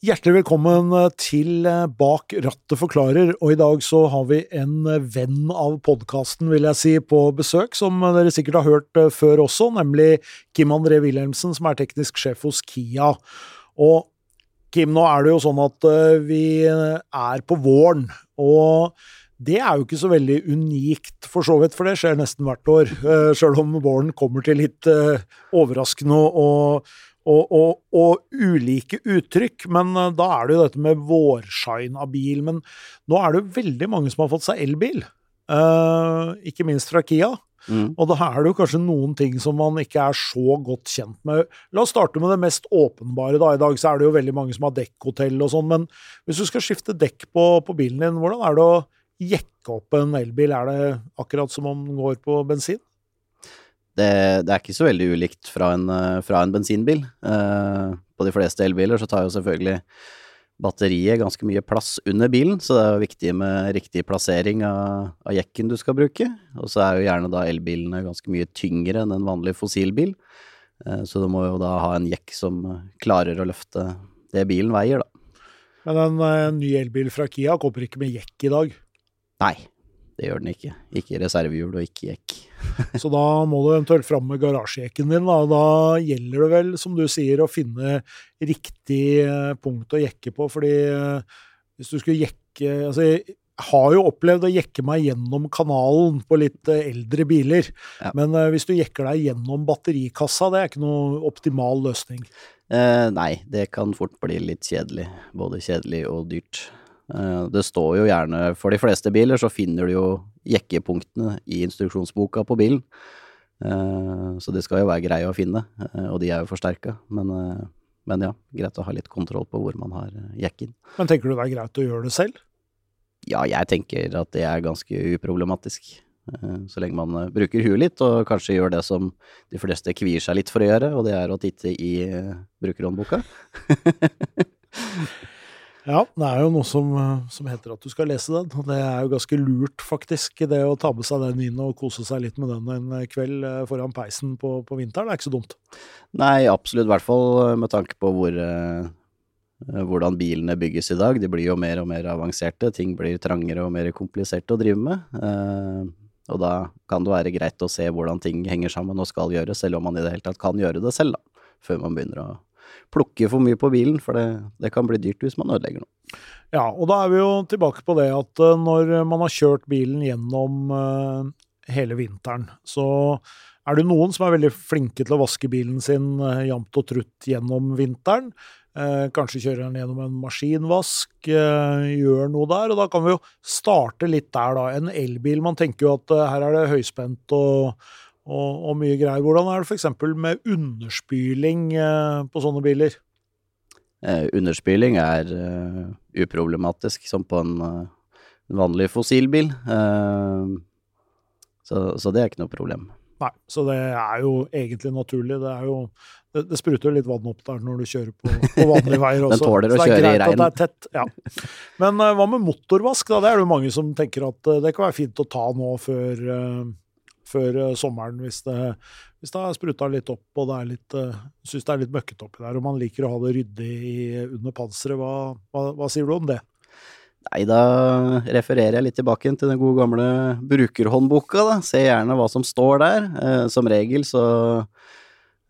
Hjertelig velkommen til Bak rattet forklarer, og i dag så har vi en venn av podkasten, vil jeg si, på besøk, som dere sikkert har hørt før også, nemlig Kim André Wilhelmsen, som er teknisk sjef hos Kia. Og Kim, nå er det jo sånn at vi er på våren, og det er jo ikke så veldig unikt, for så vidt, for det skjer nesten hvert år. Sjøl om våren kommer til litt overraskende og, og, og, og, ulike uttrykk. Men uh, da er det jo dette med vårshine av bil. Men nå er det jo veldig mange som har fått seg elbil. ikke minst fra Kia. Mm. Og da er det jo kanskje noen ting som man ikke er så godt kjent med. La oss starte med det mest åpenbare. da. I dag så er det jo veldig mange som har dekkhotell og sånn, men hvis du skal skifte dekk på, på bilen din, hvordan er det å jekke opp en elbil? Er det akkurat som om den går på bensin? Det, det er ikke så veldig ulikt fra en, eh, fra en bensinbil. Eh, på de fleste elbiler så tar jo selvfølgelig batteriet ganske mye plass under bilen, så det er jo viktig med riktig plassering av, av jekken du skal bruke. Og så er jo gjerne da elbilene ganske mye tyngre enn en vanlig fossilbil, eh, så du må jo da ha en jekk som klarer å løfte det bilen veier, da. Men en, en ny elbil fra Kia kommer ikke med jekk i dag? Nei, det gjør den ikke. Ikke reservehjul og ikke jekk. Så da må du eventuelt fram med garasjejekken din. Da. da gjelder det vel, som du sier, å finne riktig eh, punkt å jekke på. fordi eh, hvis du skulle jekke altså jeg har jo opplevd å jekke meg gjennom kanalen på litt eh, eldre biler. Ja. Men hvis du jekker deg gjennom batterikassa, det er ikke noe optimal løsning. Eh, nei, det kan fort bli litt kjedelig. Både kjedelig og dyrt. Eh, det står jo gjerne, for de fleste biler, så finner du jo jekkepunktene i instruksjonsboka på bilen. Eh, så det skal jo være greie å finne, eh, og de er jo forsterka. Men, men, ja, greit å ha litt kontroll på hvor man har jekken. Men tenker du det er greit å gjøre det selv? Ja, jeg tenker at det er ganske uproblematisk. Så lenge man bruker huet litt, og kanskje gjør det som de fleste kvier seg litt for å gjøre, og det er å titte i brukerhåndboka. Ja, det er jo noe som, som, heter at du skal lese den, og det er jo ganske lurt, faktisk, det å ta med seg den inn og kose seg litt med den en kveld eh, foran peisen på, på vinteren. Det er ikke så dumt. Nei, absolutt, i hvert fall eh, med tanke på hvor, eh, hvordan bilene bygges i dag. De blir jo mer og mer avanserte, ting blir trangere og mer kompliserte å drive med. Eh, og da kan det være greit å se hvordan ting henger sammen og skal gjøres, selv om man i det hele tatt kan gjøre det selv, da, før man begynner å plukke for mye på bilen, for det, det, kan bli dyrt hvis man ødelegger noe. Ja, og da er vi jo tilbake på det at uh, når man har kjørt bilen gjennom uh, hele vinteren, så er det noen som er veldig flinke til å vaske bilen sin uh, jevnt og trutt gjennom vinteren. kanskje kjører den gjennom en maskinvask, gjør noe der. Og da kan vi jo starte litt der, da. En elbil, man tenker jo at her er det høyspent og og, og mye greier. Hvordan er det f.eks. med underspyling eh, på sånne biler? Eh, underspyling er uh, uproblematisk, som på en uh, vanlig fossilbil. Uh, så, så, det er ikke noe problem. Nei, så det er jo egentlig naturlig. Det er jo det, det spruter litt vann opp der når du kjører på, på vanlige veier også. Den tåler å kjøre i regn. Ja. Men hva med motorvask? da? Det er det jo mange som tenker at det kan være fint å ta nå før før uh, sommeren hvis det, hvis det har spruta litt opp og det er litt, uh, syns det er litt møkkete oppi der, og man liker å ha det ryddig under panseret. Hva, hva, hva, sier du om det? Nei, da refererer jeg litt tilbake til den gode gamle brukerhåndboka. da. Se gjerne hva som står der. Eh, som regel så,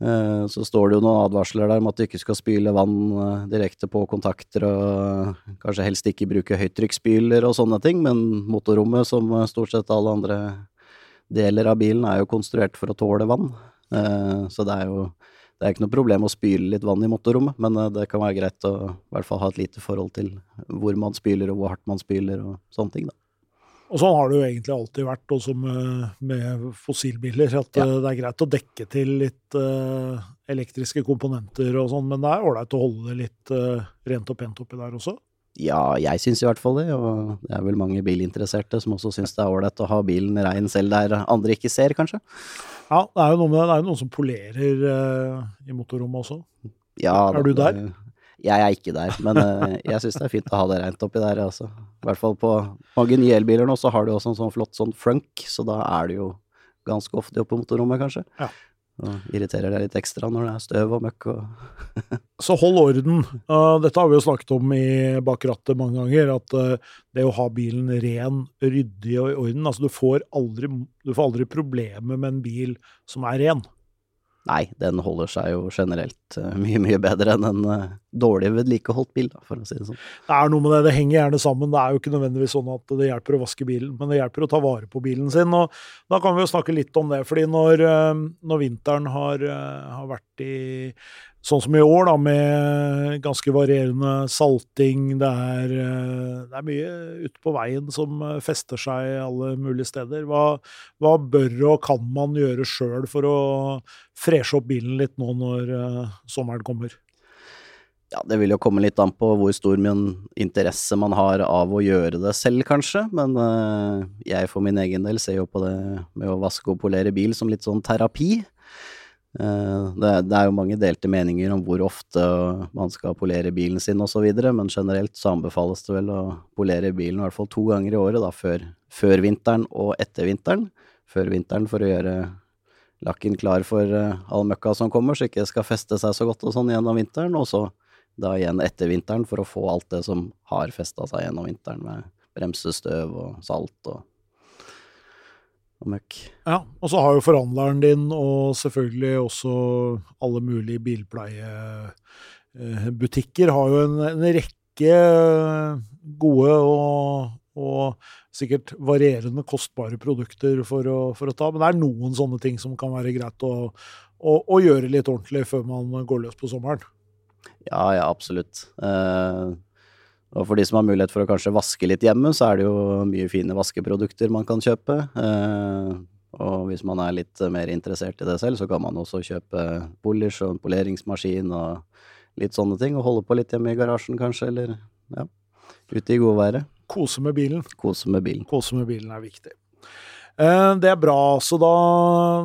eh, så står det jo noen advarsler der om at du ikke skal spyle vann eh, direkte på kontakter, og kanskje helst ikke bruke høytrykksspyler og sånne ting, men motorrommet, som stort sett alle andre deler av bilen er jo konstruert for å tåle vann. Eh, så det er jo det er ikke noe problem å spyle litt vann i motorrommet, men eh, det kan være greit å i hvert fall ha et lite forhold til hvor man spyler og hvor hardt man spyler og sånne ting, da. Og sånn har det jo egentlig alltid vært, også med, med fossilbiler. At ja. Eh, det er greit å dekke til litt uh, elektriske komponenter og sånn, men det er ålreit å holde det litt uh, rent og pent oppi der også? Ja, jeg syns i hvert fall det, og det er vel mange bilinteresserte som også syns det er ålreit å ha bilen rein selv der andre ikke ser, kanskje. Ja, det er jo noe med det. Det er jo noen som polerer uh, i motorrommet også. Ja, er du der? Jeg er ikke der, men uh, jeg syns det er fint å ha det rent oppi der, altså. I hvert fall på mange nye elbiler nå, så har du også en sånn flott sånn frunk, så da er det jo ganske ofte oppe på motorrommet, kanskje. Ja. Og irriterer deg litt ekstra når det er støv og møkk og Så hold orden. Uh, dette har vi jo snakket om i bak rattet mange ganger, at uh, det å ha bilen ren, ryddig og i orden Altså, du får aldri, du får aldri problemer med en bil som er ren. Nei, den holder seg jo generelt uh, mye, mye bedre enn en uh, dårlig vedlikeholdt bil, for å si det sånn. Det er noe med det, det henger gjerne sammen. Det er jo ikke nødvendigvis sånn at det hjelper å vaske bilen, men det hjelper å ta vare på bilen sin. Og da kan vi jo snakke litt om det, fordi når, uh, når vinteren har, har vært i sånn som i år, da, med ganske varierende salting. Det er, eh, det er mye ute på veien som eh, fester seg alle mulige steder. Hva, hva bør og kan man gjøre sjøl for å freshe opp bilen litt nå når uh, sommeren kommer? Ja, Det vil jo komme litt an på hvor stor min interesse man har av å gjøre det selv, kanskje. Men jeg for min egen del ser jo på det med å vaske og polere bil som litt sånn terapi. Eh, det, det, er jo mange delte meninger om hvor ofte man skal polere bilen sin osv., men generelt så anbefales det vel å polere bilen i hvert fall to ganger i året, da, før, før vinteren og etter vinteren. Før vinteren for å gjøre lakken klar for uh, all møkka som kommer, så ikke skal feste seg så godt og sånn gjennom vinteren, og så da igjen etter vinteren for å få alt det som har festa seg gjennom vinteren, med bremsestøv og salt og og møkk. Ja, og så har jo forhandleren din og selvfølgelig også alle mulige bilpleiebutikker har jo en, en rekke gode og, og, sikkert varierende kostbare produkter for å, for å, ta, men det er noen sånne ting som kan være greit å, å, å gjøre litt ordentlig før man går løs på sommeren. Ja, ja, absolutt. Eh, og for de som har mulighet for å kanskje vaske litt hjemme, så er det jo mye fine vaskeprodukter man kan kjøpe. Eh, og hvis man er litt mer interessert i det selv, så kan man også kjøpe polish og en poleringsmaskin og litt sånne ting, og holde på litt hjemme i garasjen kanskje, eller ja, ute i godværet. Kose med bilen. Kose med bilen. Kose med bilen er viktig. Eh, det er bra. Så da,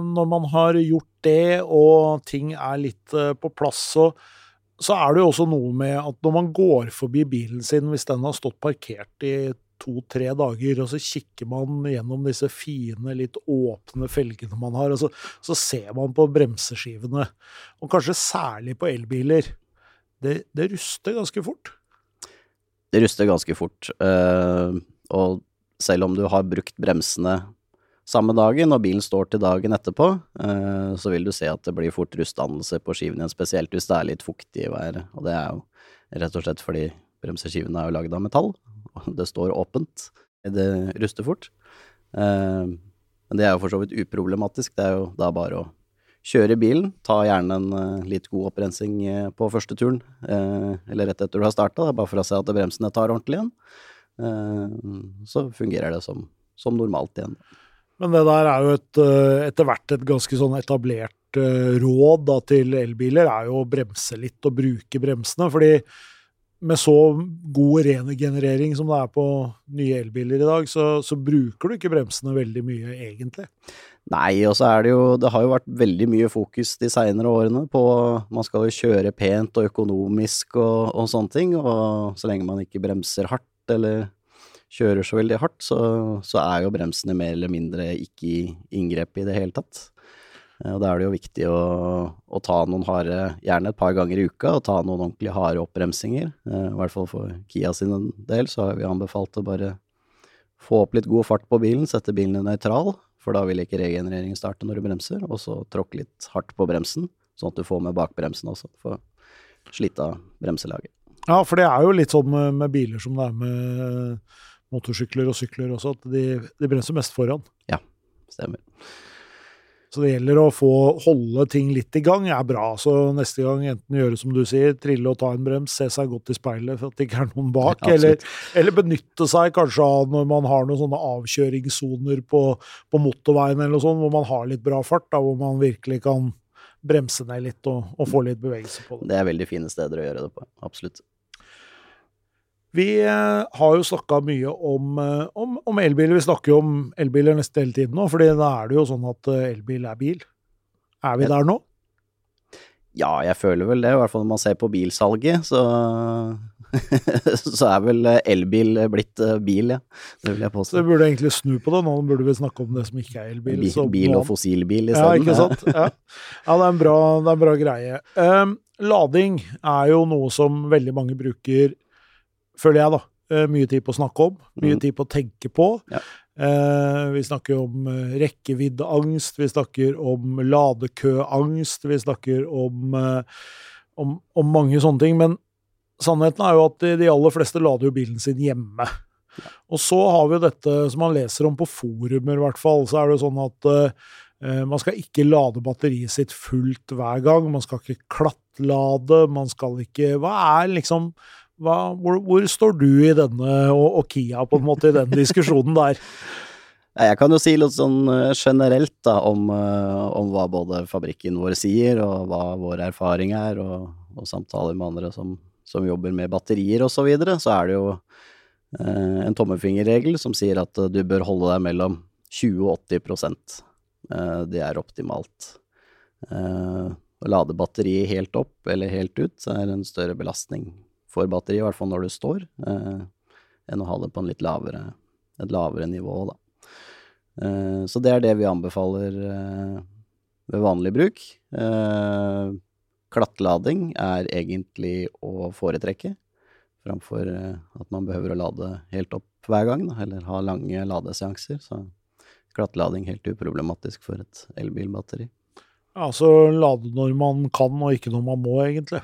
når man har gjort det, og ting er litt eh, på plass, så så er det jo også noe med at når man går forbi bilen sin, hvis den har stått parkert i to-tre dager, og så kikker man gjennom disse fine, litt åpne felgene man har, og så, så ser man på bremseskivene, og kanskje særlig på elbiler, det, det ruster ganske fort. Det ruster ganske fort, uh, og selv om du har brukt bremsene samme dagen, og bilen står til dagen etterpå, eh, så vil du se at det blir fort rustdannelse på skiven igjen, spesielt hvis det er litt fuktig i været. Og det er jo rett og slett fordi bremseskivene er jo lagd av metall, og det står åpent. Det ruster fort. Eh, men det er jo for så vidt uproblematisk. Det er jo da bare å kjøre bilen, ta gjerne en eh, litt god opprensing på første turen, eller rett etter du har starta, bare for å se at bremsene tar ordentlig igjen. Så fungerer det som, som normalt igjen. Men det der er jo et, eh, etter hvert et ganske sånn etablert eh, råd da, til elbiler, er jo å bremse litt og bruke bremsene. fordi med så god regenerering som det er på nye elbiler i dag, så, så, bruker du ikke bremsene veldig mye, egentlig. Nei, og så er det jo Det har jo vært veldig mye fokus de seinere årene på Man skal jo kjøre pent og økonomisk og, og sånne ting, og så lenge man ikke bremser hardt eller kjører så veldig hardt, så, så, er jo bremsene mer eller mindre ikke i inngrep i det hele tatt. Eh, og Da er det jo viktig å, å, ta noen harde, gjerne et par ganger i uka, og ta noen ordentlig harde oppbremsinger. Eh, I hvert fall for Kia sin del så har vi anbefalt å bare få opp litt god fart på bilen, sette bilen nøytral, for da vil ikke regenereringen starte når du bremser, og så tråkke litt hardt på bremsen, sånn at du får med bakbremsen også, for slitt av bremselaget. Ja, for det er jo litt sånn med, med biler som det er med motorsykler og sykler også, at de, de bremser mest foran. Ja, stemmer. Så det gjelder å få holde ting litt i gang, er bra. Så neste gang enten gjøre som du sier, trille og ta en brems, se seg godt i speilet for at det ikke er noen bak, ja, eller, eller, benytte seg kanskje av når man har noen sånne avkjøringssoner på, på motorveien eller noe sånt, hvor man har litt bra fart, da, hvor man virkelig kan bremse ned litt og, og få litt bevegelse på det. Det er veldig fine steder å gjøre det på, absolutt. Vi eh, har jo snakka mye om, eh, om, om, elbiler. Vi snakker jo om elbiler nesten hele tiden nå, fordi da er det jo sånn at eh, elbil er bil. Er vi der nå? Ja, jeg føler vel det, i hvert fall når man ser på bilsalget, så så er vel elbil blitt bil, ja. Det vil jeg Så påstå. det burde egentlig snu på det. Nå burde vi snakke om det som ikke er elbil. Bil, bil og fossilbil Ja, ikke sant? Ja, ja det, er en bra, det er en bra greie. Um, lading er jo noe som veldig mange bruker, føler jeg, da. eh, Mye tid på å snakke om, mye Mm. tid på å tenke på. Ja. Eh, vi snakker om eh, rekkeviddeangst, vi snakker om ladekøangst, vi snakker om, eh, om, om mange sånne ting. Men sannheten er jo at de, aller fleste lader jo bilen sin hjemme. Og så har vi jo dette som man leser om på forumer, i hvert fall. Så er det jo sånn at eh, man skal ikke lade batteriet sitt fullt hver gang. Man skal ikke klattlade. Man skal ikke Hva er liksom hva, hvor, hvor står du i denne, og, og Kia, på en måte, i den diskusjonen der? Jeg kan jo si litt sånn eh, generelt da, om, eh, om hva både fabrikken vår sier, og hva vår erfaring er, og, og samtaler med andre som, som jobber med batterier osv. Så, videre, så er det jo eh, en tommelfingerregel som sier at eh, du bør holde deg mellom 20 og 80 eh, Det er optimalt. Eh, å lade batteriet helt opp eller helt ut er en større belastning for batteriet, i hvert fall når du står, eh, enn å ha det på en litt lavere, et lavere nivå, da. Eh, Så det er det vi anbefaler eh, ved vanlig bruk. Klattlading er egentlig å foretrekke, framfor at man behøver å lade helt opp hver gang, da, eller ha lange ladeseanser. Så klattlading helt uproblematisk for et elbilbatteri. Ja, så lade når man kan, og ikke når man må, egentlig.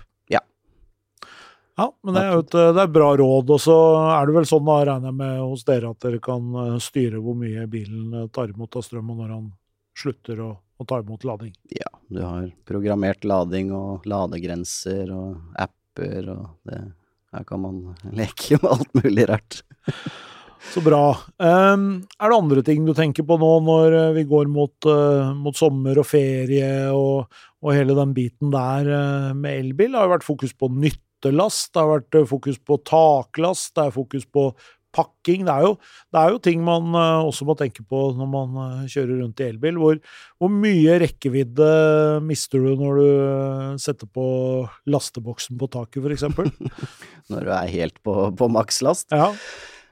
Ja. Men det er jo et, det er bra råd. Og så er det vel sånn, da regner jeg med hos dere, at dere kan eh, styre hvor mye bilen eh, tar imot av strøm, og når han slutter å, å ta imot lading. Ja, du har programmert lading og ladegrenser og apper og det Her kan man leke med alt mulig rart. Så bra. Um, er det andre ting du tenker på nå når eh, vi går mot, uh, mot sommer og ferie og, og hele den biten der uh, med elbil? Det har jo vært fokus på nyttelast, det har vært eh, fokus på taklast, det er fokus på pakking. Det er jo, det er jo ting man eh, også må tenke på når man eh, kjører rundt i elbil. Hvor, hvor mye rekkevidde mister du når du setter på lasteboksen på taket, f.eks.? Når du er helt på, på makslast. Ja.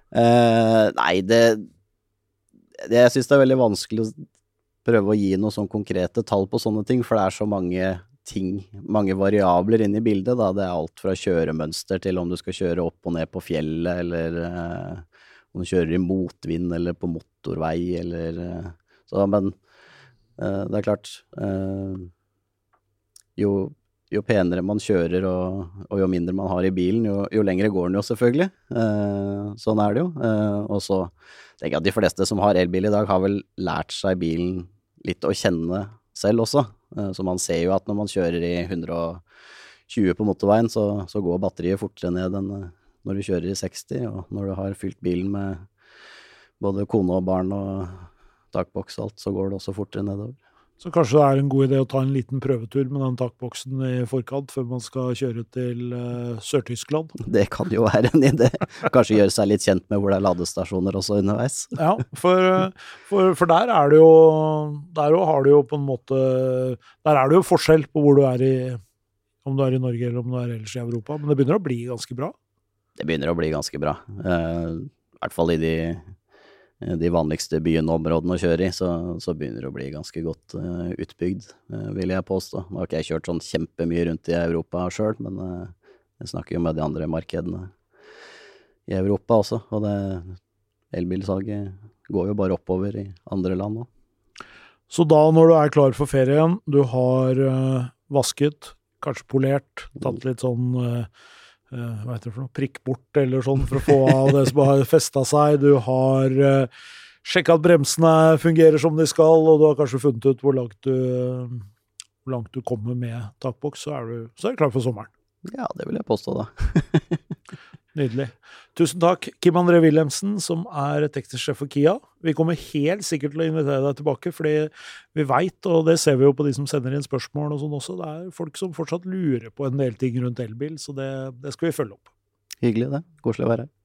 Uh, nei, det, det Jeg syns det er veldig vanskelig å prøve å gi noen sånn konkrete tall på sånne ting, for det er så mange ting, mange variabler inne i bildet. Da. Det er alt fra kjøremønster til om du skal kjøre opp og ned på fjellet, eller eh, om du kjører i motvind eller på motorvei, eller eh, Så, men eh, det er klart eh, jo, jo penere man kjører og, og jo mindre man har i bilen, jo, jo lengre går den jo selvfølgelig. Eh, sånn er det jo. Eh, og så tenker jeg at de fleste som har elbil i dag, har vel lært seg bilen litt å kjenne selv også. Eh, så man ser jo at når man kjører i 120 på motorveien, så, så går batteriet fortere ned enn eh, når du kjører i 60, og når du har fylt bilen med både kone og barn og takboks og alt, så går det også fortere nedover. Så kanskje det er en god idé å ta en liten prøvetur med den takboksen i forkant før man skal kjøre til eh, Sør-Tyskland. Det kan jo være en idé. Kanskje gjøre seg litt kjent med hvor det er ladestasjoner også underveis. Ja, for, eh, for, for der er det jo Der jo har du jo på en måte Der er det jo forskjell på hvor du er i Om du er i Norge eller om du er ellers i Europa, men det begynner å bli ganske bra. Det begynner å bli ganske bra. Uh, I hvert fall i de, de vanligste byene og områdene å kjøre i, så, så begynner det å bli ganske godt uh, utbygd, uh, vil jeg påstå. Nå har ikke jeg kjørt sånn kjempemye rundt i Europa sjøl, men uh, jeg snakker jo med de andre markedene i Europa også, og det elbilsalget går jo bare oppover i andre land òg. Så da, når du er klar for ferien, du har eh, vasket, kanskje polert, tatt litt sånn eh, eh, hva heter det for noe, prikk bort eller sånn for å få av det som har festa seg. Du har uh, sjekka at bremsene fungerer som de skal, og du har kanskje funnet ut hvor langt du, hvor langt du kommer med takboks, så er du, så er du klar for sommeren. Ja, det vil jeg påstå, da. Nydelig. Tusen takk, Kim André Wilhelmsen, som er teknisk sjef for Kia. Vi kommer helt sikkert til å invitere deg tilbake, fordi vi veit, og det ser vi jo på de som sender inn spørsmål og sånn også, det er folk som fortsatt lurer på en del ting rundt elbil, så det, det skal vi følge opp. Hyggelig, det. Koselig å være her.